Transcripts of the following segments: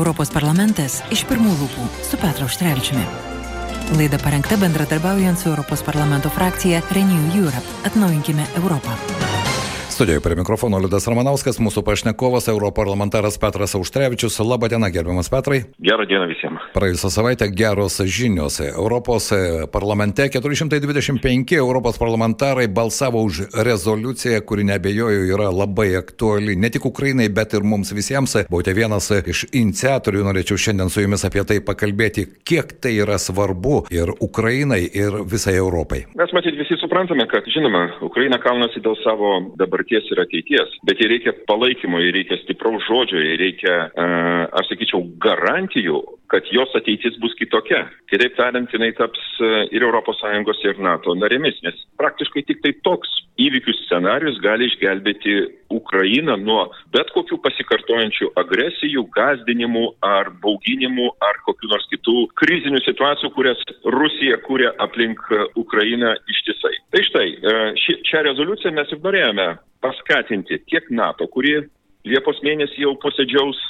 Europos parlamentas iš pirmų lūpų su Petru Auštrevičiumi. Laida parengta bendradarbiaujant su Europos parlamento frakcija Renew Europe. Atnaujinkime Europą. Studijoje prie mikrofono Liudas Ramanauskas, mūsų pašnekovas, europarlamentaras Petras Auštrevičius. Labą dieną, gerbiamas Petrai. Gerą dieną visiems. Praėjusią savaitę geros žinios. Europos parlamente 425 Europos parlamentarai balsavo už rezoliuciją, kuri nebejoju yra labai aktuali ne tik Ukrainai, bet ir mums visiems. Buvote vienas iš iniciatorių, norėčiau šiandien su jumis apie tai pakalbėti, kiek tai yra svarbu ir Ukrainai, ir visai Europai. Mes matyt visi suprantame, kad žinoma, Ukraina kaunasi dėl savo dabarties ir ateities bet jai reikia palaikymo jai reikia stipraus žodžio jai reikia a aš sakyčiau garantijų kad jos ateitis bus kitokia. Kitaip tariant jinai taps ir europos sąjungos ir nato narėmis nes praktiškai tiktai toks įvykių scenarijus gali išgelbėti ukrainą nuo bet kokių pasikartojančių agresijų gąsdinimų ar bauginimų ar kokių nors kitų krizinių situacijų kurias rusija kuria aplink ukrainą ištisai tai štai ši šią rezoliuciją mes ir norėjome paskatinti tiek nato kuri liepos mėnesį jau posėdžiaus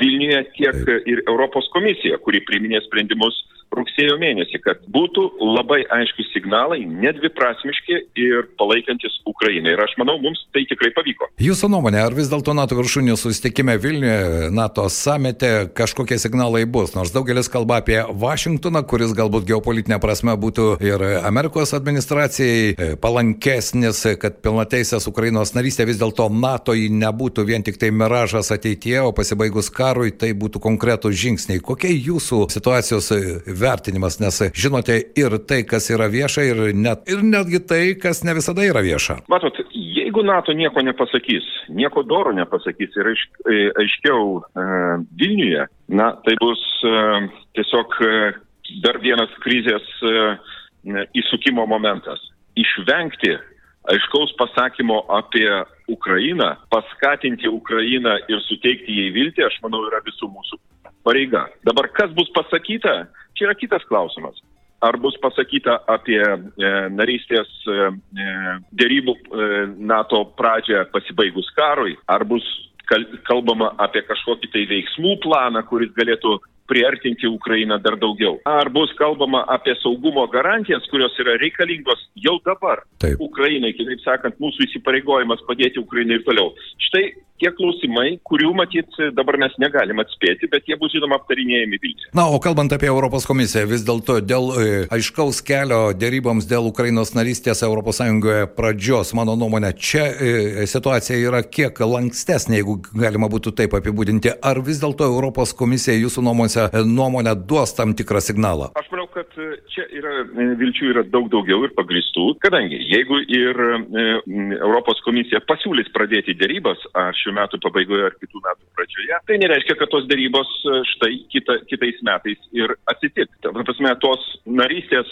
vilniuje tiek ir europos komisija kuri priiminės sprendimus rugsėjo mėnesį kad būtų labai aiškūs signalai nedviprasmiški ir palaikantys ukrainą. Ir aš manau mums tai tikrai pavyko. Jūsų nuomone ar vis dėlto nato viršūnių susitikime vilniuje nato samite kažkokie signalai bus? Nors daugelis kalba apie vašingtoną kuris galbūt geopolitine prasme būtų ir amerikos administracijai palankesnis kad pilnateisės ukrainos narystė vis dėlto nato ji nebūtų vien tiktai miražas ateityje o pasibaigus karui tai būtų konkretūs žingsniai. Kokia jūsų situacijos vertinimas nes žinote ir tai kas yra vieša ir net ir netgi tai kas ne visada yra vieša matot jeigu nato nieko nepasakys nieko doro nepasakys ir aiš aiškiau vilniuje na tai bus tiesiog dar vienas krizės įsukimo momentas išvengti aiškaus pasakymo apie Ukrainą, paskatinti Ukrainą ir suteikti jai viltį, aš manau, yra visų mūsų pareiga. Dabar kas bus pasakyta, čia yra kitas klausimas. Ar bus pasakyta apie e, narystės e, dėrybų e, NATO pradžią pasibaigus karui, ar bus kalbama apie kažkokį tai veiksmų planą, kuris galėtų priartinti Ukrainą dar daugiau. Ar bus kalbama apie saugumo garantijas, kurios yra reikalingos jau dabar Taip. Ukrainai, kitaip sakant, mūsų įsipareigojimas padėti Ukrainai ir toliau. Štai tie klausimai, kurių matyt dabar mes negalim atspėti, bet jie bus žinoma aptarinėjami Vilniuje. Na, o kalbant apie Europos komisiją, vis dėlto dėl e, aiškaus kelio dėryboms dėl Ukrainos narystės ES pradžios, mano nuomonė, čia e, situacija yra kiek lankstesnė, jeigu galima būtų taip apibūdinti. Ar vis dėlto Europos komisija jūsų nuomonėse, nuomonė duos tam tikrą signalą? Aš manau, kad čia yra vilčių yra daug daugiau ir pagristų, kadangi jeigu ir e, Europos komisija pasiūlys pradėti dėrybas, aš šių metų pabaigoje ar kitų metų pradžioje, tai nereiškia, kad tos darybos štai kita, kitais metais ir atsitiks. Ta prasme, tos narystės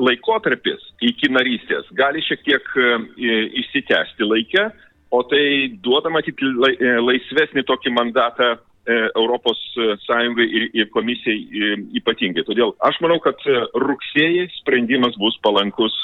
laikotarpis iki narystės gali šiek tiek išsitęsti laikę, o tai duoda matyti laisvesnį tokį mandatą Europos Sąjungai ir, ir komisijai ypatingai. Todėl aš manau, kad rugsėjai sprendimas bus palankus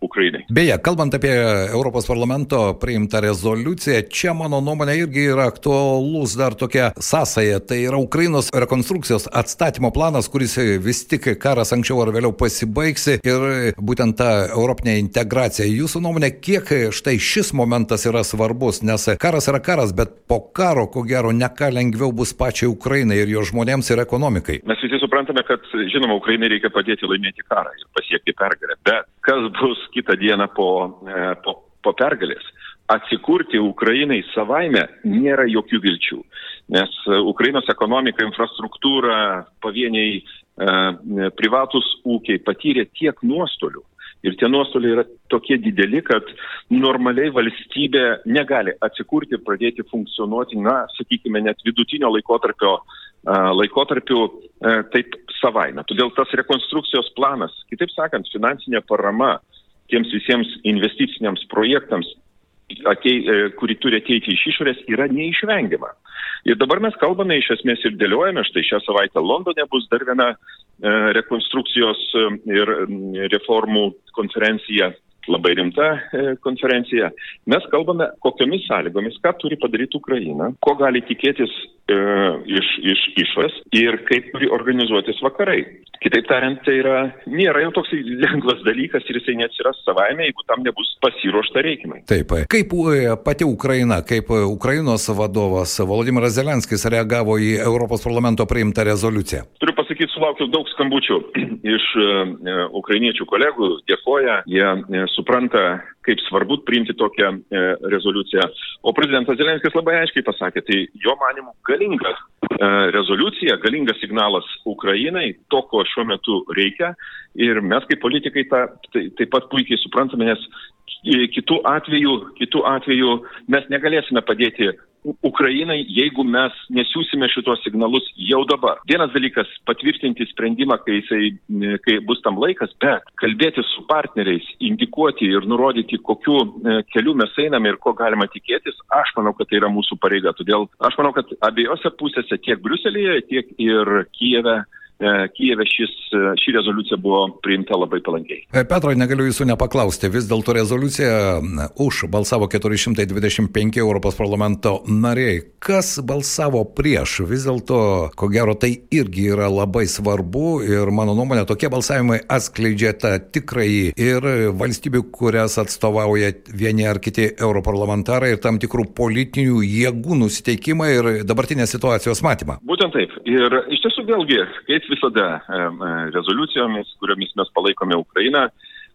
Ukrainai. Beje, kalbant apie Europos parlamento priimtą rezoliuciją, čia mano nuomonė irgi yra aktualus dar tokia sąsaja. Tai yra Ukrainos rekonstrukcijos atstatymo planas, kuris vis tik karas anksčiau ar vėliau pasibaigs ir būtent ta europinė integracija. Jūsų nuomonė, kiek štai šis momentas yra svarbus, nes karas yra karas, bet po karo, ko gero, ne ką lengviau bus pačiai Ukrainai ir jo žmonėms ir ekonomikai. Mes visi suprantame, kad, žinoma, Ukrainai reikia padėti laimėti karą ir pasiekti pergalę. Bet kas bus kitą dieną po, po, po pergalės. Atsikurti Ukrainai savaime nėra jokių vilčių, nes Ukrainos ekonomika, infrastruktūra, pavieniai e, privatus ūkiai patyrė tiek nuostolių. Ir tie nuostoliai yra tokie dideli, kad normaliai valstybė negali atsikurti ir pradėti funkcionuoti, na, sakykime, net vidutinio laikotarpio laikotarpiu taip savaime. Todėl tas rekonstrukcijos planas, kitaip sakant, finansinė parama tiems visiems investiciniams projektams, atei, kuri turi ateiti iš išorės, yra neišvengiama. Ir dabar mes kalbame iš esmės ir dėliojame, štai šią savaitę Londone bus dar viena rekonstrukcijos ir reformų konferencija labai rimta konferencija. Mes kalbame, kokiomis sąlygomis, ką turi padaryti Ukraina, ko gali tikėtis e, iš, iš išvas ir kaip turi organizuotis vakarai. Kitaip tariant, tai yra, nėra jau toks lengvas dalykas ir jisai neatsiras savaime, jeigu tam nebus pasiruošta reikimai. Taip, kaip e, pati Ukraina, kaip Ukrainos vadovas Volodimiras Zelenskis reagavo į Europos parlamento priimtą rezoliuciją? Turiu pasakyti, sulaukiu daug skambučių iš e, ukrainiečių kolegų, dėkoja, jie e, supranta, kaip svarbu priimti tokią e, rezoliuciją. O prezidentas Zelenskis labai aiškiai pasakė, tai jo manimų galinga e, rezoliucija, galingas signalas Ukrainai, to, ko šiuo metu reikia. Ir mes kaip politikai tą tai, taip pat puikiai suprantame, nes kitų atveju, kitų atveju mes negalėsime padėti Ukrainai, jeigu mes nesiūsime šitos signalus jau dabar. Vienas dalykas - patvirtinti sprendimą, kai, jisai, kai bus tam laikas, bet kalbėti su partneriais, indikuoti ir nurodyti, kokiu e, keliu mes einame ir ko galima tikėtis, aš manau, kad tai yra mūsų pareiga. Todėl aš manau, kad abiejose pusėse, tiek Briuselėje, tiek ir Kijeve, Kijeve šis, e, ši rezoliucija buvo priimta labai palankiai. E, Petro, negaliu jūsų nepaklausti, vis dėlto rezoliucija už balsavo 425 Europos parlamento nariai. Kas balsavo prieš? Vis dėlto, ko gero, tai irgi yra labai svarbu ir mano nuomonė, tokie balsavimai atskleidžia tą tikrąjį ir valstybių, kurias atstovauja vieni ar kiti europarlamentarai ir tam tikrų politinių jėgų nusiteikimą ir dabartinės situacijos matymą. Būtent taip. Ir iš tiesų vėlgi, kaip visada e, rezoliucijomis, kuriomis mes palaikome Ukrainą.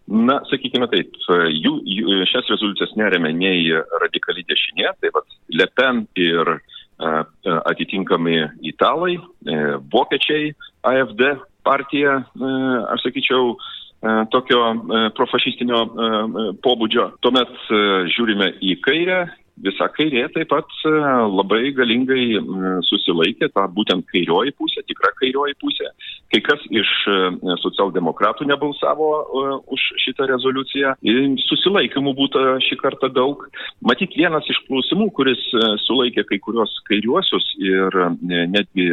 Na, sakykime taip, jų, jų, šias rezoliucijas neremia nei radikali dešinė, tai vad Le Pen ir atitinkami italai, e, vokiečiai, AFD partija, e, aš sakyčiau, tokio profašistinio pobūdžio. Tuomet žiūrime į kairę visa kairė taip pat e, labai galingai susilaikė, ta būtent kairioji pusė, tikra kairioji pusė. Kai kas iš e, socialdemokratų nebalsavo e, už šitą rezoliuciją. Susilaikymų būtų šį kartą daug. Matyt, vienas iš klausimų, kuris sulaikė kai kurios kairiuosius ir netgi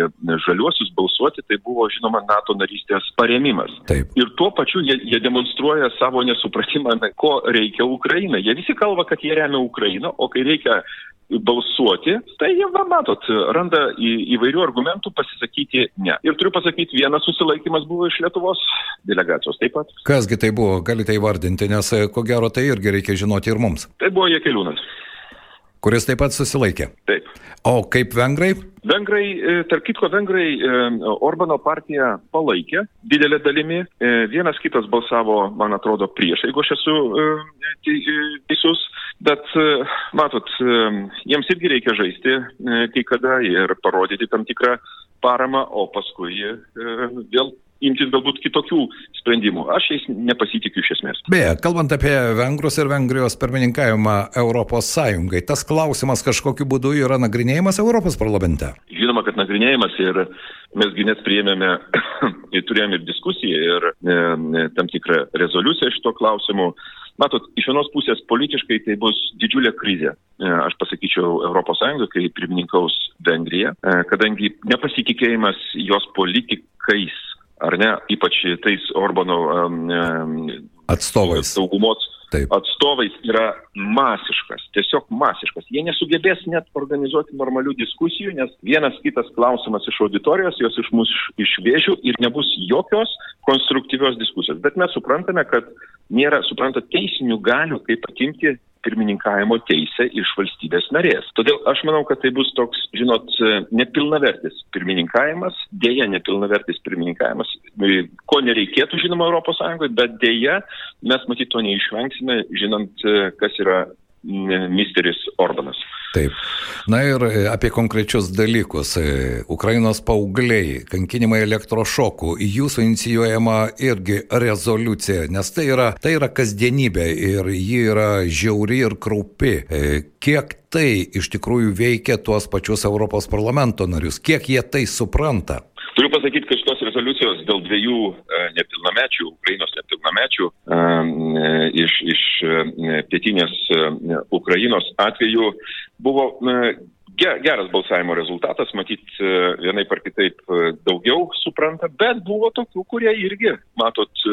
žaliuosius balsuoti, tai buvo, žinoma, NATO narystės paremimas. Taip. Ir tuo pačiu jie, jie demonstruoja savo nesupratimą, ko reikia Ukrainai. Jie visi kalba, kad jie remia Ukrainą, o kai reikia balsuoti, tai jie, va, matot, randa į, įvairių argumentų pasisakyti ne. Ir turiu pasakyti, vienas susilaikimas buvo iš Lietuvos delegacijos taip pat. Kasgi tai buvo, galite įvardinti, nes ko gero tai irgi reikia žinoti ir mums. Tai buvo Jekeliūnas kuris taip pat susilaikė. Taip. O kaip vengrai? Vengrai, e, tarp kitko, vengrai e, Orbano partiją palaikė didelė dalimi. E, vienas kitas balsavo, man atrodo, prieš, jeigu aš esu teisus. Bet, matot, jiems irgi reikia žaisti kai kada ir parodyti tam tikrą paramą, o paskui vėl imtis galbūt kitokių sprendimų. Aš jais nepasitikiu iš esmės. Beje, kalbant apie Vengrus ir Vengrijos pirmininkavimą Europos Sąjungai, tas klausimas kažkokiu būdu yra nagrinėjimas Europos parlamente? Žinoma, kad nagrinėjimas ir mesgi net priėmėme ir turėjome ir diskusiją ir e, tam tikrą rezoliuciją šito klausimu. Matot, iš vienos pusės politiškai tai bus didžiulė krizė, e, aš pasakyčiau, ES, kai pirmininkaus Vengrija, e, kadangi nepasitikėjimas jos politikais ar ne, ypač tais Orbano um, atstovais. Daugumos Taip. atstovais yra masiškas, tiesiog masiškas. Jie nesugebės net organizuoti normalių diskusijų, nes vienas kitas klausimas iš auditorijos, jos iš mūsų išvėžių ir nebus jokios konstruktyvios diskusijos. Bet mes suprantame, kad nėra, suprantate, teisinių galių, kaip atimti pirmininkavimo teisę iš valstybės narės. Todėl aš manau, kad tai bus toks, žinot, nepilnavertis pirmininkavimas, dėja nepilnavertis pirmininkavimas, ko nereikėtų, žinoma, ES, bet dėja mes matyt to neišvengsime, žinant, kas yra misteris Orbanas. Taip. Na ir e, apie konkrečius dalykus. E, Ukrainos paaugliai, kankinimai elektrošokų, jūsų inicijuojama irgi rezoliucija, nes tai yra, tai yra kasdienybė ir ji yra žiauri ir kraupi. E, kiek tai iš tikrųjų veikia tuos pačius Europos parlamento narius, kiek jie tai supranta? Turiu pasakyti, kad šitos rezoliucijos dėl dviejų e, nepilnamečių, Ukrainos nepilnamečių e, iš, iš e, pietinės Ukrainos atveju buvo geras balsavimo rezultatas, matyt, vienai par kitaip daugiau supranta, bet buvo tokių, kurie irgi, matot,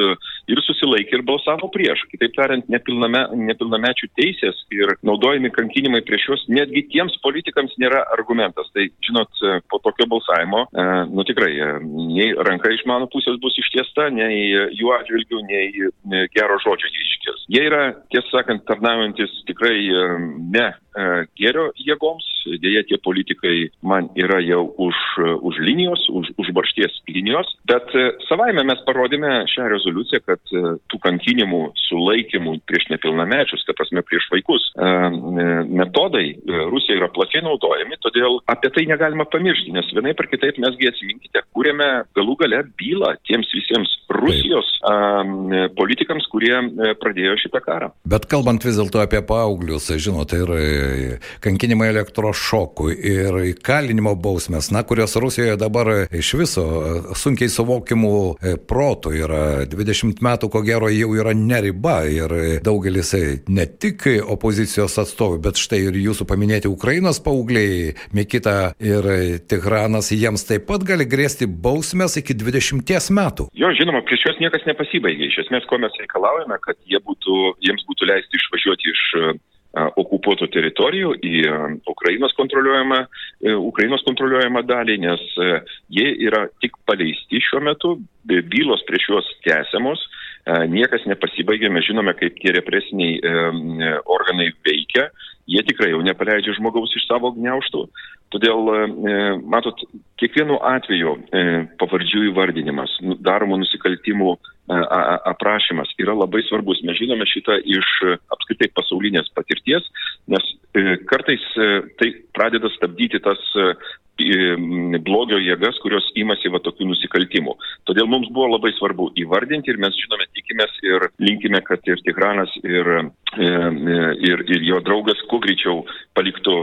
ir susilaikė ir balsavo prieš. Kitaip tariant, nepilname, nepilnamečių teisės ir naudojami kankinimai prieš juos netgi tiems politikams nėra argumentas. Tai, žinot, po tokio balsavimo, e, nu tikrai, e, nei ranka iš mano pusės bus ištiesta, nei jų atžvilgių, nei gero žodžio jie iškirs. Jie yra, tiesą sakant, tarnaujantis tikrai e, ne gėrio jėgoms, dėja tie politikai man yra jau už, už linijos, už, už baršties linijos, bet savaime mes parodėme šią rezoliuciją, kad tų kankinimų, sulaikymų prieš nepilnamečius, ta prasme prieš vaikus, metodai Rusijoje yra plačiai naudojami, todėl apie tai negalima pamiršti, nes vienai per kitaip mesgi atsiminkite, kūrėme galų gale bylą tiems visiems Rusijos a, politikams, kurie pradėjo šitą karą. Bet kalbant vis dėlto apie paauglius, žinote, ir kankinimai elektrošokų, ir įkalinimo bausmės, na, kurios Rusijoje dabar iš viso sunkiai suvokimų protų yra 20 metų, ko gero, jau yra neriba ir daugelis ne tik opozicijos atstovų, bet štai ir jūsų paminėti Ukrainos paaugliai, Mikita ir Tigranas, jiems taip pat gali grėsti bausmės iki 20 metų. Jo, žinoma, prieš juos niekas nepasibaigė. Iš esmės, ko mes reikalaujame, kad jie būtų, jiems būtų leisti išvažiuoti iš okupuotų teritorijų į Ukrainos kontroliuojamą, Ukrainos kontroliuojamą dalį, nes jie yra tik paleisti šiuo metu, bylos prieš juos tęsiamos, niekas nepasibaigė, mes žinome, kaip tie represiniai organai veikia, jie tikrai jau nepaleidžia žmogaus iš savo gniauštų. Todėl, matot, kiekvienu atveju pavardžių įvardinimas, nu, daromų nusikaltimų aprašymas yra labai svarbus. Mes žinome šitą iš apskritai pasaulinės patirties, nes kartais tai pradeda stabdyti tas blogio jėgas, kurios imasi va tokių nusikaltimų. Todėl mums buvo labai svarbu įvardinti ir mes žinome, tikimės ir linkime, kad ir Tigranas, ir, ir, ir jo draugas kuo greičiau paliktų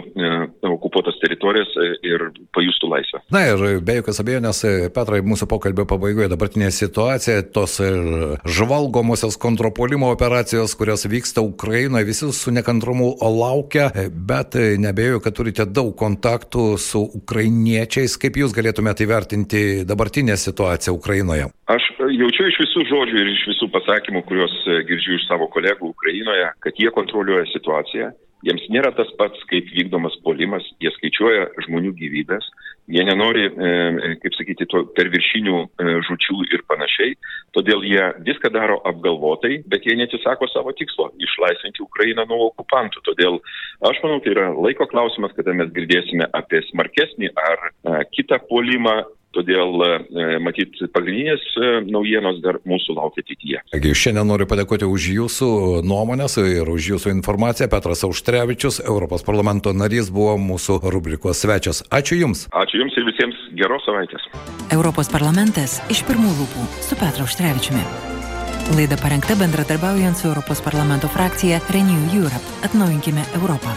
okupuotas teritorijas ir pajustų laisvę. Na ir be jokios abejonės, Petrai, mūsų pokalbio pabaigoje dabartinė situacija, tos žvalgomosios kontropolimo operacijos, kurios vyksta Ukrainoje, visi su nekantrumu laukia, bet nebejoju, kad turite daug kontaktų su ukrainiečiais. Kaip jūs galėtumėte įvertinti dabartinę situaciją Ukrainoje? Aš jaučiu iš visų žodžių ir iš visų pasakymų, kuriuos girdžiu iš savo kolegų Ukrainoje, kad jie kontroliuoja situaciją. Jiems nėra tas pats, kaip vykdomas polimas, jie skaičiuoja žmonių gyvybės, jie nenori, e, kaip sakyti, to per viršinių e, žučių ir panašiai, todėl jie viską daro apgalvotai, bet jie netisako savo tikslo - išlaisvinti Ukrainą nuo okupantų. Todėl aš manau, tai yra laiko klausimas, kada mes girdėsime apie smarkesnį ar e, kitą polimą Todėl, matyt, pagrindinės naujienos dar mūsų laukia ateityje. Taigi, šiandien noriu padėkoti už jūsų nuomonės ir už jūsų informaciją. Petras Auštrevičius, Europos parlamento narys, buvo mūsų rubrikos svečias. Ačiū Jums. Ačiū Jums ir visiems geros savaitės. Europos parlamentas iš pirmų lūpų su Petru Auštrevičiumi. Laida parengta bendradarbiaujant su Europos parlamento frakcija Renew Europe. Atnaujinkime Europą.